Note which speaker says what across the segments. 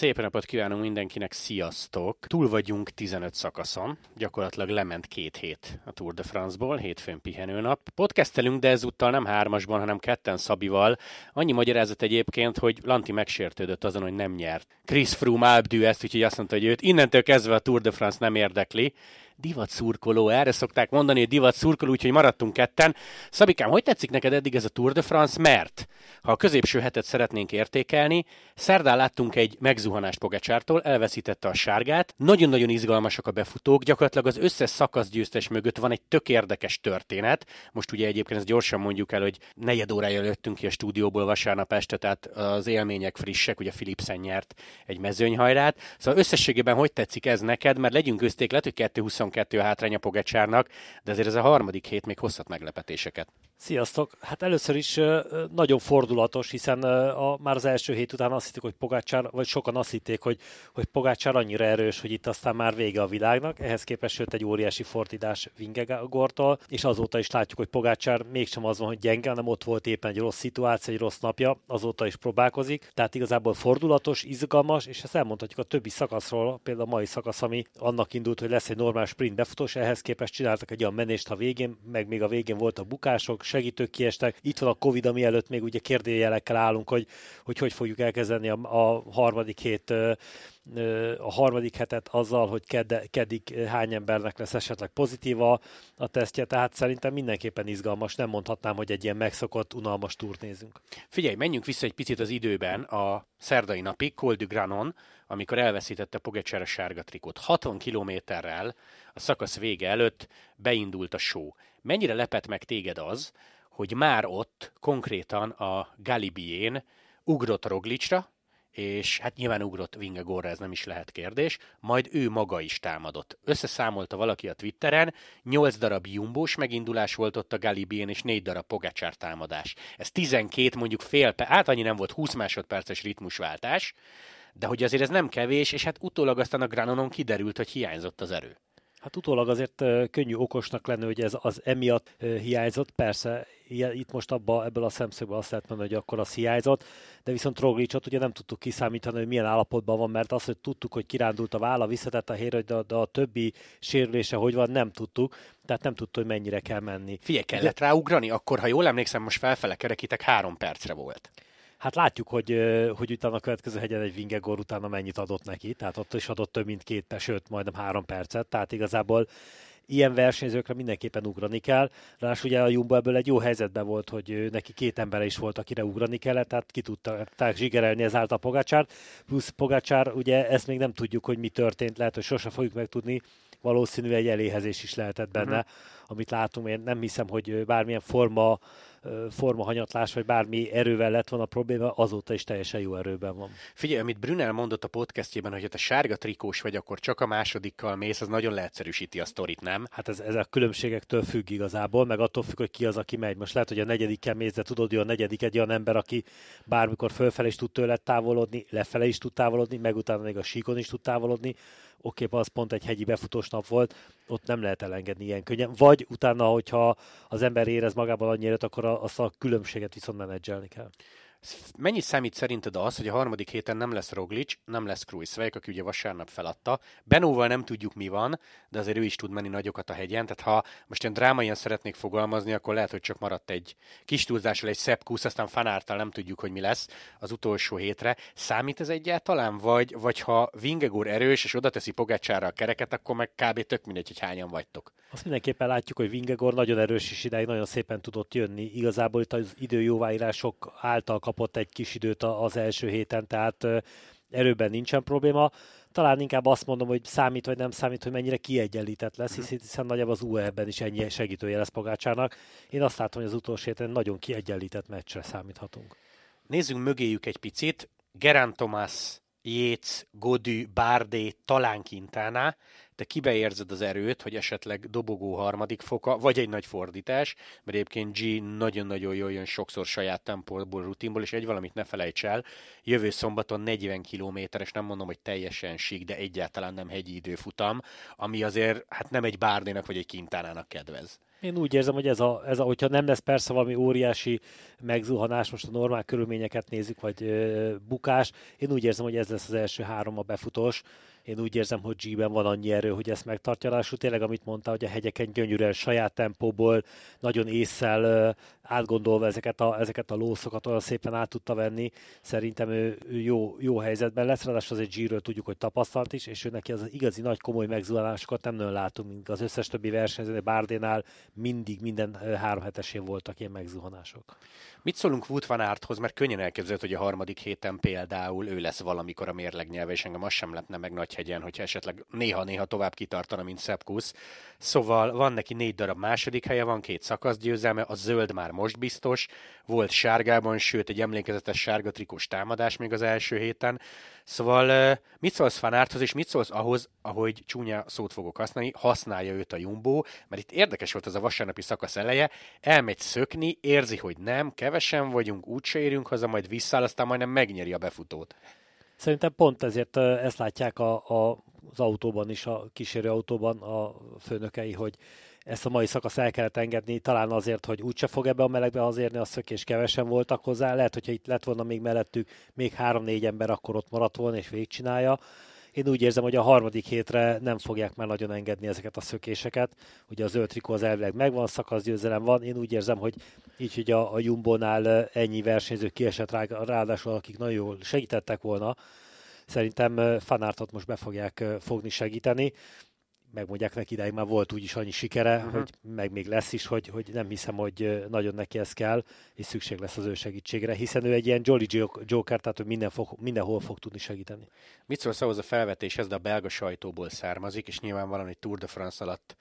Speaker 1: Szép napot kívánunk mindenkinek, sziasztok! Túl vagyunk 15 szakaszon, gyakorlatilag lement két hét a Tour de France-ból, hétfőn pihenőnap. Podcastelünk, de ezúttal nem hármasban, hanem ketten Szabival. Annyi magyarázat egyébként, hogy Lanti megsértődött azon, hogy nem nyert. Chris Froome Alpdű ezt, úgyhogy azt mondta, hogy őt innentől kezdve a Tour de France nem érdekli divat szurkoló, erre szokták mondani, hogy divat szurkoló, úgyhogy maradtunk ketten. Szabikám, hogy tetszik neked eddig ez a Tour de France? Mert ha a középső hetet szeretnénk értékelni, szerdán láttunk egy megzuhanást Pogacsártól, elveszítette a sárgát, nagyon-nagyon izgalmasak a befutók, gyakorlatilag az összes szakaszgyőztes mögött van egy tök érdekes történet. Most ugye egyébként ezt gyorsan mondjuk el, hogy negyed órája jöttünk ki a stúdióból vasárnap este, tehát az élmények frissek, ugye Philipsen nyert egy mezőnyhajrát. Szóval összességében hogy tetszik ez neked, mert legyünk közték, lehet, hogy 22 a hátránya Pogacsárnak, de azért ez a harmadik hét még hozhat meglepetéseket.
Speaker 2: Sziasztok! Hát először is nagyon fordulatos, hiszen a, már az első hét után azt hitték, hogy Pogácsár, vagy sokan azt hitték, hogy, hogy Pogácsár annyira erős, hogy itt aztán már vége a világnak. Ehhez képest jött egy óriási fordítás Vingegortól, és azóta is látjuk, hogy Pogácsár mégsem az van, hogy gyenge, hanem ott volt éppen egy rossz szituáció, egy rossz napja, azóta is próbálkozik. Tehát igazából fordulatos, izgalmas, és ezt elmondhatjuk a többi szakaszról, például a mai szakasz, ami annak indult, hogy lesz egy normál sprint befutós, ehhez képest csináltak egy olyan menést a végén, meg még a végén volt a bukások, segítők kiestek. Itt van a Covid, ami előtt még ugye kérdőjelekkel állunk, hogy hogy, hogy fogjuk elkezdeni a, a harmadik hét a harmadik hetet azzal, hogy kedd, keddig hány embernek lesz esetleg pozitíva a tesztje, tehát szerintem mindenképpen izgalmas, nem mondhatnám, hogy egy ilyen megszokott, unalmas túrt nézünk.
Speaker 1: Figyelj, menjünk vissza egy picit az időben a szerdai napig, Col du Granon, amikor elveszítette Pogacar a sárga trikot. 60 kilométerrel a szakasz vége előtt beindult a show. Mennyire lepett meg téged az, hogy már ott konkrétan a Galibién ugrott Roglicsra, és hát nyilván ugrott Vingegorra, ez nem is lehet kérdés, majd ő maga is támadott. Összeszámolta valaki a Twitteren, 8 darab jumbós megindulás volt ott a Galibien, és 4 darab Pogacsár támadás. Ez 12, mondjuk fél, hát annyi nem volt, 20 másodperces ritmusváltás, de hogy azért ez nem kevés, és hát utólag aztán a Granonon kiderült, hogy hiányzott az erő.
Speaker 2: Hát utólag azért könnyű okosnak lenni, hogy ez az emiatt hiányzott. Persze, itt most abba, ebből a szemszögből azt lehet mondani, hogy akkor az hiányzott, de viszont Roglicsot ugye nem tudtuk kiszámítani, hogy milyen állapotban van, mert azt, hogy tudtuk, hogy kirándult a válla, visszatett a hér, de, de a többi sérülése hogy van, nem tudtuk, tehát nem tudtuk, hogy mennyire kell menni.
Speaker 1: Figyelj, kellett de... ráugrani? Akkor, ha jól emlékszem, most felfele kerekítek, három percre volt.
Speaker 2: Hát látjuk, hogy, hogy utána a következő hegyen egy Vingegor utána mennyit adott neki, tehát ott is adott több mint két, sőt, majdnem három percet, tehát igazából ilyen versenyzőkre mindenképpen ugrani kell. Ráadásul ugye a Jumbo ebből egy jó helyzetben volt, hogy neki két embere is volt, akire ugrani kellett, tehát ki tudták zsigerelni ezáltal Pogácsárt. Plusz Pogácsár, ugye ezt még nem tudjuk, hogy mi történt, lehet, hogy sose fogjuk megtudni, valószínű egy eléhezés is lehetett benne, uh-huh. amit látunk. Én nem hiszem, hogy bármilyen forma formahanyatlás, vagy bármi erővel lett volna a probléma, azóta is teljesen jó erőben van.
Speaker 1: Figyelj, amit Brunel mondott a podcastjében, hogy ha te sárga trikós vagy, akkor csak a másodikkal mész, az nagyon leegyszerűsíti a sztorit, nem?
Speaker 2: Hát ez, ez a különbségektől függ igazából, meg attól függ, hogy ki az, aki megy. Most lehet, hogy a negyedikkel mész, de tudod, hogy a negyedik egy olyan ember, aki bármikor fölfelé is tud tőle távolodni, lefele is tud távolodni, meg utána még a síkon is tud távolodni oké, okay, az pont egy hegyi befutós nap volt, ott nem lehet elengedni ilyen könnyen. Vagy utána, hogyha az ember érez magában annyira, akkor azt a különbséget viszont menedzselni kell.
Speaker 1: Mennyit számít szerinted az, hogy a harmadik héten nem lesz Roglic, nem lesz Krujszvejk, aki ugye vasárnap feladta. Benóval nem tudjuk mi van, de azért ő is tud menni nagyokat a hegyen, tehát ha most ilyen drámaian szeretnék fogalmazni, akkor lehet, hogy csak maradt egy kis túlzással egy szebb kusz, aztán fanártal nem tudjuk, hogy mi lesz az utolsó hétre. Számít ez egyáltalán? Vagy, vagy ha Vingegor erős, és oda teszi Pogácsára a kereket, akkor meg kb. tök mindegy, hogy hányan vagytok.
Speaker 2: Azt mindenképpen látjuk, hogy Vingegor nagyon erős, és ideig nagyon szépen tudott jönni. Igazából itt az időjóváírások által kapott egy kis időt az első héten, tehát erőben nincsen probléma. Talán inkább azt mondom, hogy számít vagy nem számít, hogy mennyire kiegyenlített lesz, hiszen, hiszen nagyjából az UE-ben is ennyi segítője lesz Pogácsának. Én azt látom, hogy az utolsó héten nagyon kiegyenlített meccsre számíthatunk.
Speaker 1: Nézzünk mögéjük egy picit. Gerán Thomas, Jéz, Godű, Bárdé, talán Quintana. Te kibe érzed az erőt, hogy esetleg dobogó harmadik foka, vagy egy nagy fordítás, mert egyébként G nagyon-nagyon jól jön sokszor saját tempóból, rutinból, és egy valamit ne felejts el, jövő szombaton 40 kilométeres, nem mondom, hogy teljesen sík, de egyáltalán nem hegyi időfutam, ami azért hát nem egy Bárnénak vagy egy Kintánának kedvez.
Speaker 2: Én úgy érzem, hogy ez a, ez a, hogyha nem lesz persze valami óriási megzuhanás, most a normál körülményeket nézzük, vagy ö, bukás, én úgy érzem, hogy ez lesz az első három a befutós, én úgy érzem, hogy G-ben van annyi erő, hogy ezt megtartja. Lássuk tényleg, amit mondta, hogy a hegyeken gyönyörűen saját tempóból, nagyon észszel átgondolva ezeket a, ezeket a lószokat olyan szépen át tudta venni. Szerintem ő, jó, jó helyzetben lesz, ráadásul azért G-ről tudjuk, hogy tapasztalt is, és ő neki az igazi nagy komoly megzuhanásokat nem nagyon látunk, mint az összes többi versenyzőnél, Bárdénál mindig minden három hetesén voltak ilyen megzuhanások.
Speaker 1: Mit szólunk Wout van Aerthoz, mert könnyen elképzelhető, hogy a harmadik héten például ő lesz valamikor a mérlegnyelve, és engem az sem lepne meg nagy hegyen, hogyha esetleg néha-néha tovább kitartana, mint Szepkusz. Szóval van neki négy darab második helye, van két szakaszgyőzelme, a zöld már most biztos, volt sárgában, sőt egy emlékezetes sárga trikós támadás még az első héten. Szóval mit szólsz Fanárthoz, és mit szólsz ahhoz, ahogy csúnya szót fogok használni, használja őt a Jumbo, mert itt érdekes volt az a vasárnapi szakasz eleje, elmegy szökni, érzi, hogy nem, kevesen vagyunk, úgyse érünk haza, majd visszáll, aztán majdnem megnyeri a befutót.
Speaker 2: Szerintem pont ezért ezt látják a, a, az autóban is, a kísérő autóban a főnökei, hogy ezt a mai szakasz el kellett engedni, talán azért, hogy úgyse fog ebbe a melegbe hazérni a szökés, kevesen voltak hozzá. Lehet, hogyha itt lett volna még mellettük még három-négy ember, akkor ott maradt volna és végigcsinálja. Én úgy érzem, hogy a harmadik hétre nem fogják már nagyon engedni ezeket a szökéseket. Ugye az zöld az elvileg megvan, szakaszgyőzelem van. Én úgy érzem, hogy így, hogy a, a Jumbo-nál ennyi versenyző kiesett rá, ráadásul, akik nagyon jól segítettek volna, szerintem Fanártot most be fogják fogni segíteni megmondják neki, idáig már volt úgyis annyi sikere, uh-huh. hogy meg még lesz is, hogy, hogy nem hiszem, hogy nagyon neki ez kell, és szükség lesz az ő segítségre, hiszen ő egy ilyen Jolly Joker, tehát ő minden fog, mindenhol fog tudni segíteni.
Speaker 1: Mit szólsz ahhoz a felvetéshez, de a belga sajtóból származik, és nyilvánvalóan egy Tour de France alatt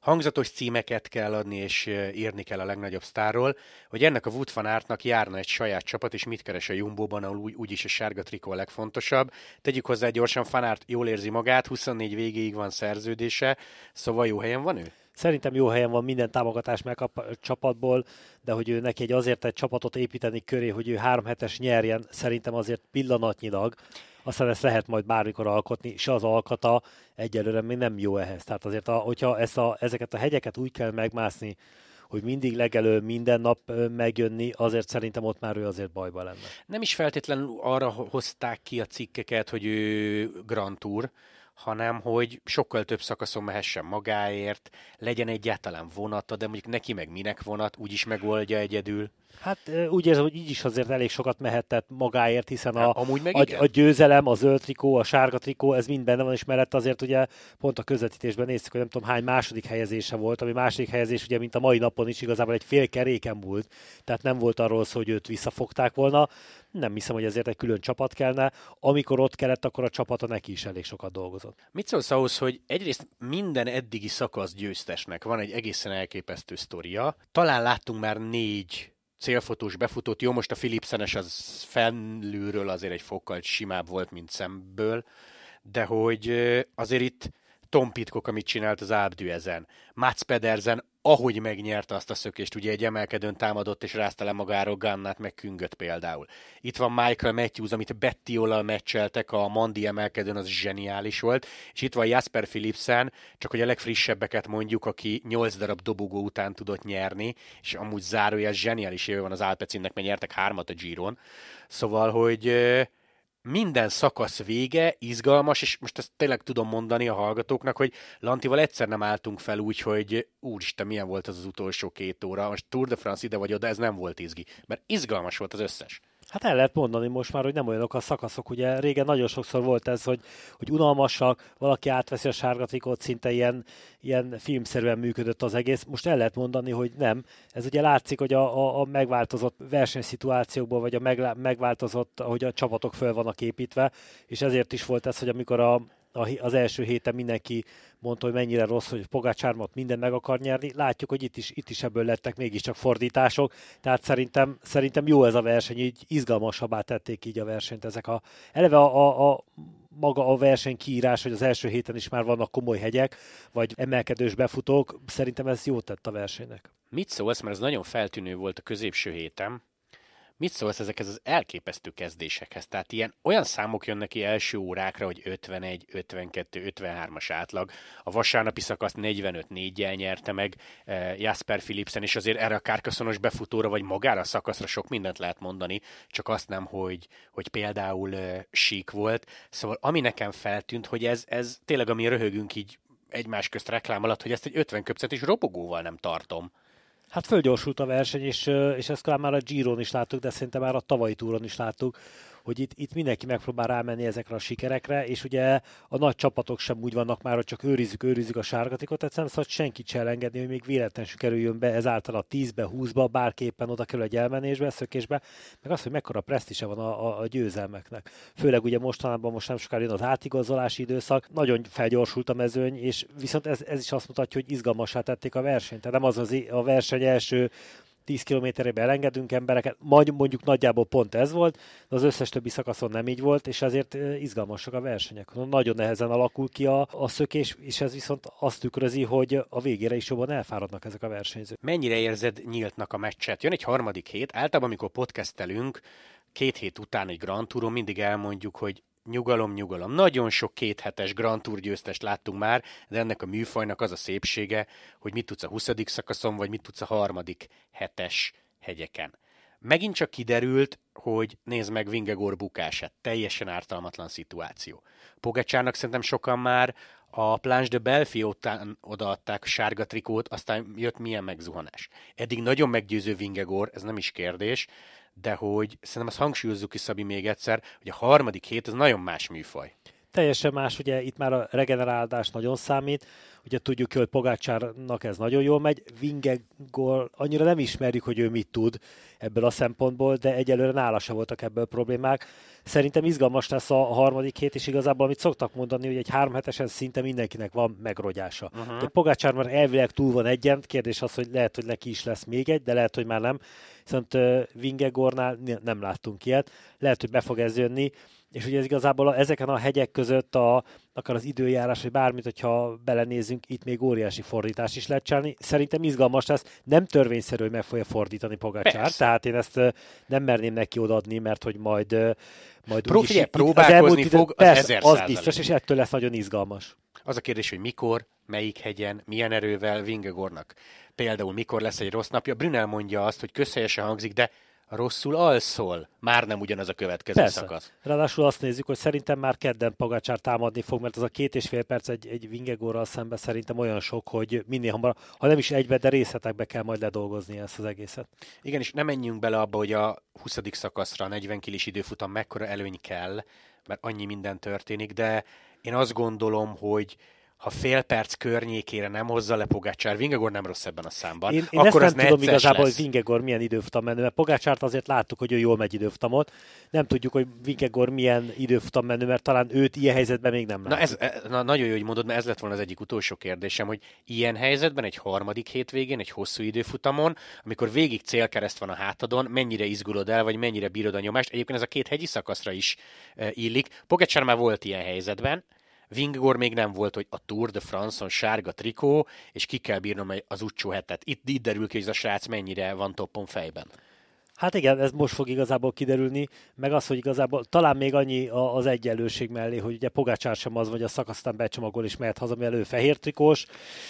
Speaker 1: hangzatos címeket kell adni, és írni kell a legnagyobb sztárról, hogy ennek a Wood van Aertnak járna egy saját csapat, és mit keres a Jumbo-ban, ahol úgy, úgyis a sárga trikó a legfontosabb. Tegyük hozzá gyorsan, Fanart jól érzi magát, 24 végéig van szerződése, szóval jó helyen van ő?
Speaker 2: Szerintem jó helyen van, minden támogatás megkap a csapatból, de hogy ő neki egy azért egy csapatot építeni köré, hogy ő három hetes nyerjen, szerintem azért pillanatnyilag aztán ezt lehet majd bármikor alkotni, és az alkata egyelőre még nem jó ehhez. Tehát azért, a, hogyha ezt a, ezeket a hegyeket úgy kell megmászni, hogy mindig legelő minden nap megjönni, azért szerintem ott már ő azért bajba lenne.
Speaker 1: Nem is feltétlenül arra hozták ki a cikkeket, hogy ő Grand Tour, hanem hogy sokkal több szakaszon mehessen magáért, legyen egyáltalán vonata, de mondjuk neki meg minek vonat, úgyis megoldja egyedül.
Speaker 2: Hát úgy érzem, hogy így is azért elég sokat mehetett magáért, hiszen a, Amúgy meg a, a győzelem, a zöld trikó, a sárga trikó, ez mind benne van, és mellett azért ugye pont a közvetítésben néztük, hogy nem tudom hány második helyezése volt, ami második helyezés ugye, mint a mai napon is igazából egy fél keréken volt, tehát nem volt arról szó, hogy őt visszafogták volna. Nem hiszem, hogy ezért egy külön csapat kellene. Amikor ott kellett, akkor a csapata neki is elég sokat dolgozott.
Speaker 1: Mit szólsz ahhoz, hogy egyrészt minden eddigi szakasz győztesnek van egy egészen elképesztő sztoria. Talán láttunk már négy célfotós befutót. Jó, most a Philipsenes az felülről azért egy fokkal simább volt, mint szemből, de hogy azért itt Tom Pitcock, amit csinált az Ábdű ezen. Mats Pedersen, ahogy megnyerte azt a szökést, ugye egy emelkedőn támadott és rázta le magáról Gannát, meg Küngöt például. Itt van Michael Matthews, amit Betty-ollal meccseltek, a Mandi emelkedőn, az zseniális volt, és itt van Jasper Philipsen, csak hogy a legfrissebbeket mondjuk, aki 8 darab dobogó után tudott nyerni, és amúgy zárója zseniális éve van az Alpecinnek, mert nyertek hármat a Giron. Szóval, hogy minden szakasz vége, izgalmas, és most ezt tényleg tudom mondani a hallgatóknak, hogy Lantival egyszer nem álltunk fel úgy, hogy úristen, milyen volt az az utolsó két óra, most Tour de France ide vagy oda, ez nem volt izgi, mert izgalmas volt az összes.
Speaker 2: Hát el lehet mondani most már, hogy nem olyanok a szakaszok. Ugye régen nagyon sokszor volt ez, hogy, hogy unalmasak, valaki átveszi a sárga trikót, szinte ilyen, ilyen filmszerűen működött az egész. Most el lehet mondani, hogy nem. Ez ugye látszik, hogy a, a, a megváltozott versenyszituációkból, vagy a megváltozott, hogy a csapatok föl vannak építve, és ezért is volt ez, hogy amikor a, az első héten mindenki mondta, hogy mennyire rossz, hogy Pogácsármat minden meg akar nyerni. Látjuk, hogy itt is, itt is ebből lettek mégiscsak fordítások, tehát szerintem, szerintem jó ez a verseny, így izgalmasabbá tették így a versenyt ezek a... Eleve a, a, a maga a verseny kiírás, hogy az első héten is már vannak komoly hegyek, vagy emelkedős befutók, szerintem ez jót tett a versenynek.
Speaker 1: Mit szólsz, mert ez nagyon feltűnő volt a középső héten, Mit szólsz ezekhez az elképesztő kezdésekhez? Tehát ilyen olyan számok jönnek ki első órákra, hogy 51, 52, 53-as átlag. A vasárnapi szakaszt 45 4 jel nyerte meg eh, Jasper Philipsen, és azért erre a kárkaszonos befutóra, vagy magára a szakaszra sok mindent lehet mondani, csak azt nem, hogy, hogy például eh, sík volt. Szóval ami nekem feltűnt, hogy ez, ez tényleg, ami röhögünk így egymás közt reklám alatt, hogy ezt egy 50 köpcet is robogóval nem tartom.
Speaker 2: Hát fölgyorsult a verseny, és, és ezt már a Giron is láttuk, de szerintem már a tavalyi túron is láttuk, hogy itt, itt mindenki megpróbál rámenni ezekre a sikerekre, és ugye a nagy csapatok sem úgy vannak már, hogy csak őrizzük, őrizzük a sárgatikot, egyszerűen szóval senkit sem engedni, hogy még véletlenül kerüljön be ezáltal a 10-be, 20-ba, bárképpen oda kerül egy elmenésbe, szökésbe, meg az, hogy mekkora presztise van a, a, a győzelmeknek. Főleg ugye mostanában most nem sokára jön az átigazolási időszak, nagyon felgyorsult a mezőny, és viszont ez, ez is azt mutatja, hogy izgalmasá tették a versenyt. Tehát nem az, az a verseny első 10 kilométerébe elengedünk embereket, majd mondjuk nagyjából pont ez volt, de az összes többi szakaszon nem így volt, és ezért izgalmasak a versenyek. Nagyon nehezen alakul ki a, a szökés, és ez viszont azt tükrözi, hogy a végére is jobban elfáradnak ezek a versenyzők.
Speaker 1: Mennyire érzed nyíltnak a meccset? Jön egy harmadik hét, általában amikor podcastelünk, két hét után egy Grand Touron mindig elmondjuk, hogy nyugalom, nyugalom. Nagyon sok kéthetes Grand Tour győztest láttunk már, de ennek a műfajnak az a szépsége, hogy mit tudsz a 20. szakaszon, vagy mit tudsz a harmadik hetes hegyeken. Megint csak kiderült, hogy nézd meg Vingegor bukását. Teljesen ártalmatlan szituáció. Pogacsának szerintem sokan már a Planche de Belfi után odaadták a sárga trikót, aztán jött milyen megzuhanás. Eddig nagyon meggyőző Vingegor, ez nem is kérdés, de hogy szerintem azt hangsúlyozzuk ki, Szabi, még egyszer, hogy a harmadik hét az nagyon más műfaj.
Speaker 2: Teljesen más, ugye itt már a regenerálás nagyon számít, ugye tudjuk, hogy Pogácsárnak ez nagyon jól megy, Vingegor annyira nem ismerjük, hogy ő mit tud ebből a szempontból, de egyelőre nála se voltak ebből problémák. Szerintem izgalmas lesz a harmadik hét, és igazából amit szoktak mondani, hogy egy három hetesen szinte mindenkinek van megrogyása. Uh-huh. De Pogácsár már elvileg túl van egyen, kérdés az, hogy lehet, hogy neki is lesz még egy, de lehet, hogy már nem. Viszont uh, Vingegornál nem láttunk ilyet. Lehet, hogy be fog ez jönni és ugye ez igazából a, ezeken a hegyek között a, akár az időjárás, vagy bármit, hogyha belenézünk, itt még óriási fordítás is lehet csinálni. Szerintem izgalmas lesz, nem törvényszerű, hogy meg fogja fordítani Pogacsár, tehát én ezt nem merném neki odaadni, mert hogy majd majd
Speaker 1: Pro, úgyis, próbálkozni itt, fog az persze,
Speaker 2: az biztos, és ettől lesz nagyon izgalmas.
Speaker 1: Az a kérdés, hogy mikor, melyik hegyen, milyen erővel Vingegornak. Például mikor lesz egy rossz napja. Brunel mondja azt, hogy közhelyesen hangzik, de rosszul alszol, már nem ugyanaz a következő
Speaker 2: Persze.
Speaker 1: szakasz.
Speaker 2: Ráadásul azt nézzük, hogy szerintem már kedden Pagácsár támadni fog, mert az a két és fél perc egy, egy Vingegorral szembe szerintem olyan sok, hogy minél hamarabb, ha nem is egybe, de részletekbe kell majd ledolgozni ezt az egészet.
Speaker 1: Igen, és nem menjünk bele abba, hogy a 20. szakaszra a 40 kilis időfutam mekkora előny kell, mert annyi minden történik, de én azt gondolom, hogy ha fél perc környékére nem hozza le Pogácsár, Vingegor nem rossz ebben a számban.
Speaker 2: Én, én akkor ezt nem tudom igazából, lesz. hogy Vingegor milyen időfutam menő, mert Pogácsárt azért láttuk, hogy ő jól megy időfutamot. Nem tudjuk, hogy Vingegor milyen időfutam menő, mert talán őt ilyen helyzetben még nem
Speaker 1: látjuk. Na, ez, e, na nagyon jó, hogy mondod, mert ez lett volna az egyik utolsó kérdésem, hogy ilyen helyzetben egy harmadik hétvégén, egy hosszú időfutamon, amikor végig célkereszt van a hátadon, mennyire izgulod el, vagy mennyire bírod a nyomást. Egyébként ez a két hegyi szakaszra is e, illik. Pogácsár már volt ilyen helyzetben, Vingor még nem volt, hogy a Tour de France-on sárga trikó, és ki kell bírnom az utcsó hetet. Itt, itt derül ki, hogy ez a srác mennyire van toppon fejben.
Speaker 2: Hát igen, ez most fog igazából kiderülni, meg az, hogy igazából talán még annyi az egyenlőség mellé, hogy ugye Pogácsár sem az, vagy a szakasztán becsomagol és mehet haza, elő fehér trikós,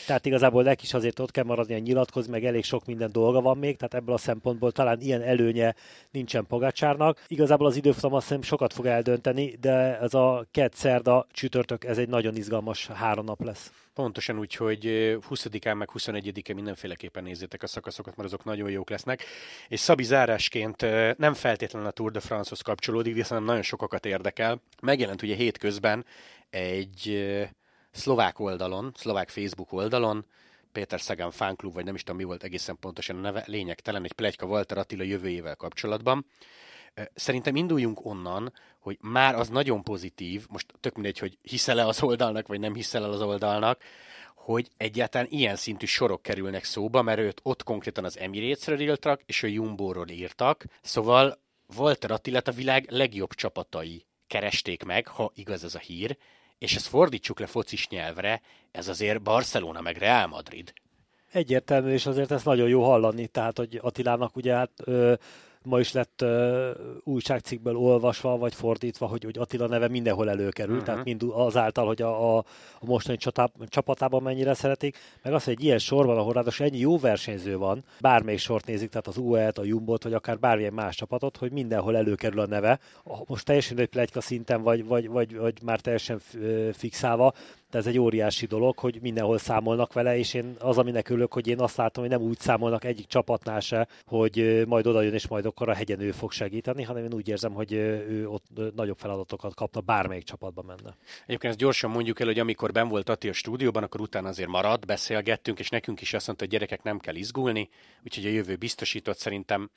Speaker 2: tehát igazából neki is azért ott kell maradni a nyilatkozni, meg elég sok minden dolga van még, tehát ebből a szempontból talán ilyen előnye nincsen Pogácsárnak. Igazából az időfutam azt hiszem sokat fog eldönteni, de ez a kett szerda csütörtök, ez egy nagyon izgalmas három nap lesz.
Speaker 1: Pontosan úgy, hogy 20-án meg 21-én mindenféleképpen nézzétek a szakaszokat, mert azok nagyon jók lesznek. És Szabi zárásként nem feltétlenül a Tour de France-hoz kapcsolódik, viszont nagyon sokakat érdekel. Megjelent ugye hétközben egy szlovák oldalon, szlovák Facebook oldalon, Péter Szegán fánklub, vagy nem is tudom mi volt egészen pontosan a neve, lényegtelen, egy plegyka Walter Attila jövőjével kapcsolatban. Szerintem induljunk onnan, hogy már az nagyon pozitív, most tök mindegy, hogy hiszel-e az oldalnak, vagy nem hiszel el az oldalnak, hogy egyáltalán ilyen szintű sorok kerülnek szóba, mert őt ott konkrétan az Emirates-ről írtak, és a Jumbo-ról írtak, szóval Walter Attilát a világ legjobb csapatai keresték meg, ha igaz ez a hír, és ezt fordítsuk le focis nyelvre, ez azért Barcelona meg Real Madrid.
Speaker 2: Egyértelmű, és azért ezt nagyon jó hallani, tehát hogy Attilának ugye hát ö, ma is lett uh, újságcikkből olvasva, vagy fordítva, hogy, hogy Attila neve mindenhol előkerül, uh-huh. tehát mind azáltal, hogy a, a, a mostani csatá, csapatában mennyire szeretik, meg az, hogy egy ilyen sorban, ahol ráadásul ennyi jó versenyző van, bármelyik sort nézik, tehát az UE-t, a Jumbo-t, vagy akár bármilyen más csapatot, hogy mindenhol előkerül a neve. Most teljesen egy plegyka szinten, vagy, vagy, vagy, vagy már teljesen fixálva, de ez egy óriási dolog, hogy mindenhol számolnak vele, és én az, aminek örülök, hogy én azt látom, hogy nem úgy számolnak egyik csapatnál se, hogy majd oda jön, és majd akkor a hegyen ő fog segíteni, hanem én úgy érzem, hogy ő ott nagyobb feladatokat kapna, bármelyik csapatba menne.
Speaker 1: Egyébként ezt gyorsan mondjuk el, hogy amikor ben volt Ati a stúdióban, akkor utána azért maradt, beszélgettünk, és nekünk is azt mondta, hogy gyerekek nem kell izgulni, úgyhogy a jövő biztosított szerintem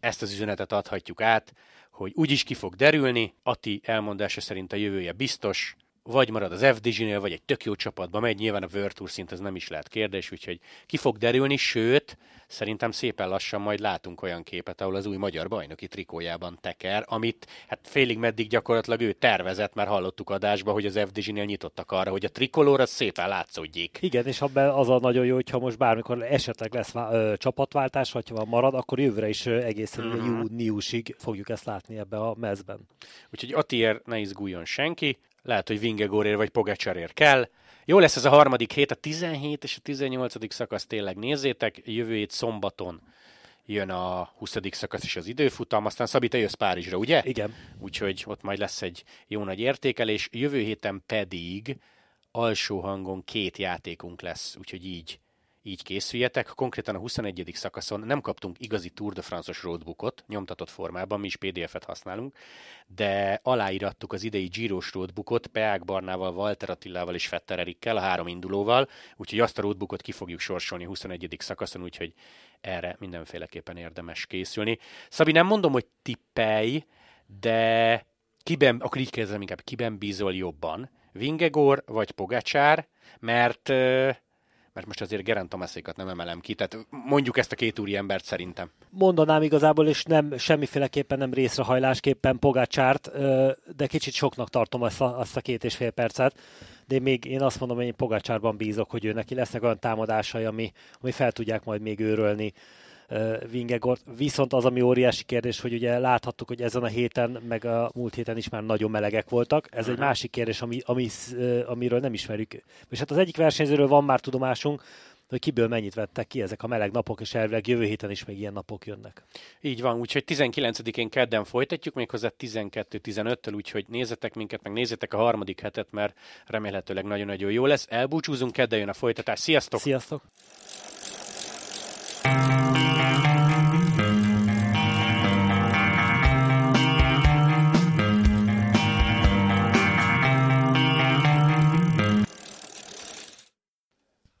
Speaker 1: ezt az üzenetet adhatjuk át, hogy úgyis ki fog derülni, Ati elmondása szerint a jövője biztos, vagy marad az FDG-nél, vagy egy tök jó csapatba megy, nyilván a World Tour szint ez nem is lehet kérdés, úgyhogy ki fog derülni, sőt, szerintem szépen lassan majd látunk olyan képet, ahol az új magyar bajnoki trikójában teker, amit hát félig meddig gyakorlatilag ő tervezett, mert hallottuk adásba, hogy az FDG-nél nyitottak arra, hogy a trikolóra az szépen látszódjék.
Speaker 2: Igen, és abban az a nagyon jó, hogyha most bármikor esetleg lesz ö, csapatváltás, vagy ha marad, akkor jövőre is ö, egészen mm-hmm. júniusig fogjuk ezt látni ebbe a mezben.
Speaker 1: Úgyhogy Atier ne izguljon senki, lehet, hogy Vingegorér vagy Pogacsarér kell. Jó lesz ez a harmadik hét, a 17 és a 18. szakasz tényleg nézzétek, jövő hét szombaton jön a 20. szakasz is az időfutam, aztán Szabi, te jössz Párizsra, ugye?
Speaker 2: Igen.
Speaker 1: Úgyhogy ott majd lesz egy jó nagy értékelés, jövő héten pedig alsó hangon két játékunk lesz, úgyhogy így így készüljetek. Konkrétan a 21. szakaszon nem kaptunk igazi Tour de France-os roadbookot, nyomtatott formában, mi is PDF-et használunk, de aláírattuk az idei Giros roadbookot Peák Barnával, Walter Attilával és Fetter Erikkel, a három indulóval, úgyhogy azt a roadbookot ki fogjuk sorsolni a 21. szakaszon, úgyhogy erre mindenféleképpen érdemes készülni. Szabi, nem mondom, hogy tippelj, de kiben, akkor így kérdezem inkább, kiben bízol jobban? Vingegor vagy Pogacsár? Mert mert most azért Gerant Tomaszékat nem emelem ki, tehát mondjuk ezt a két úri embert szerintem.
Speaker 2: Mondanám igazából, és nem semmiféleképpen nem részrehajlásképpen Pogácsárt, de kicsit soknak tartom azt a, azt a két és fél percet, de még én azt mondom, hogy én Pogácsárban bízok, hogy ő neki lesznek olyan támadásai, ami, ami fel tudják majd még őrölni Vingegort. Viszont az, ami óriási kérdés, hogy ugye láthattuk, hogy ezen a héten, meg a múlt héten is már nagyon melegek voltak. Ez egy mhm. másik kérdés, ami, ami, amiről nem ismerjük. És hát az egyik versenyzőről van már tudomásunk, hogy kiből mennyit vettek ki ezek a meleg napok, és elvileg jövő héten is még ilyen napok jönnek.
Speaker 1: Így van, úgyhogy 19-én kedden folytatjuk, méghozzá 12-15-től, úgyhogy nézzetek minket, meg nézzetek a harmadik hetet, mert remélhetőleg nagyon-nagyon jó lesz. Elbúcsúzunk, kedden jön a folytatás. Sziasztok!
Speaker 2: Sziasztok! Música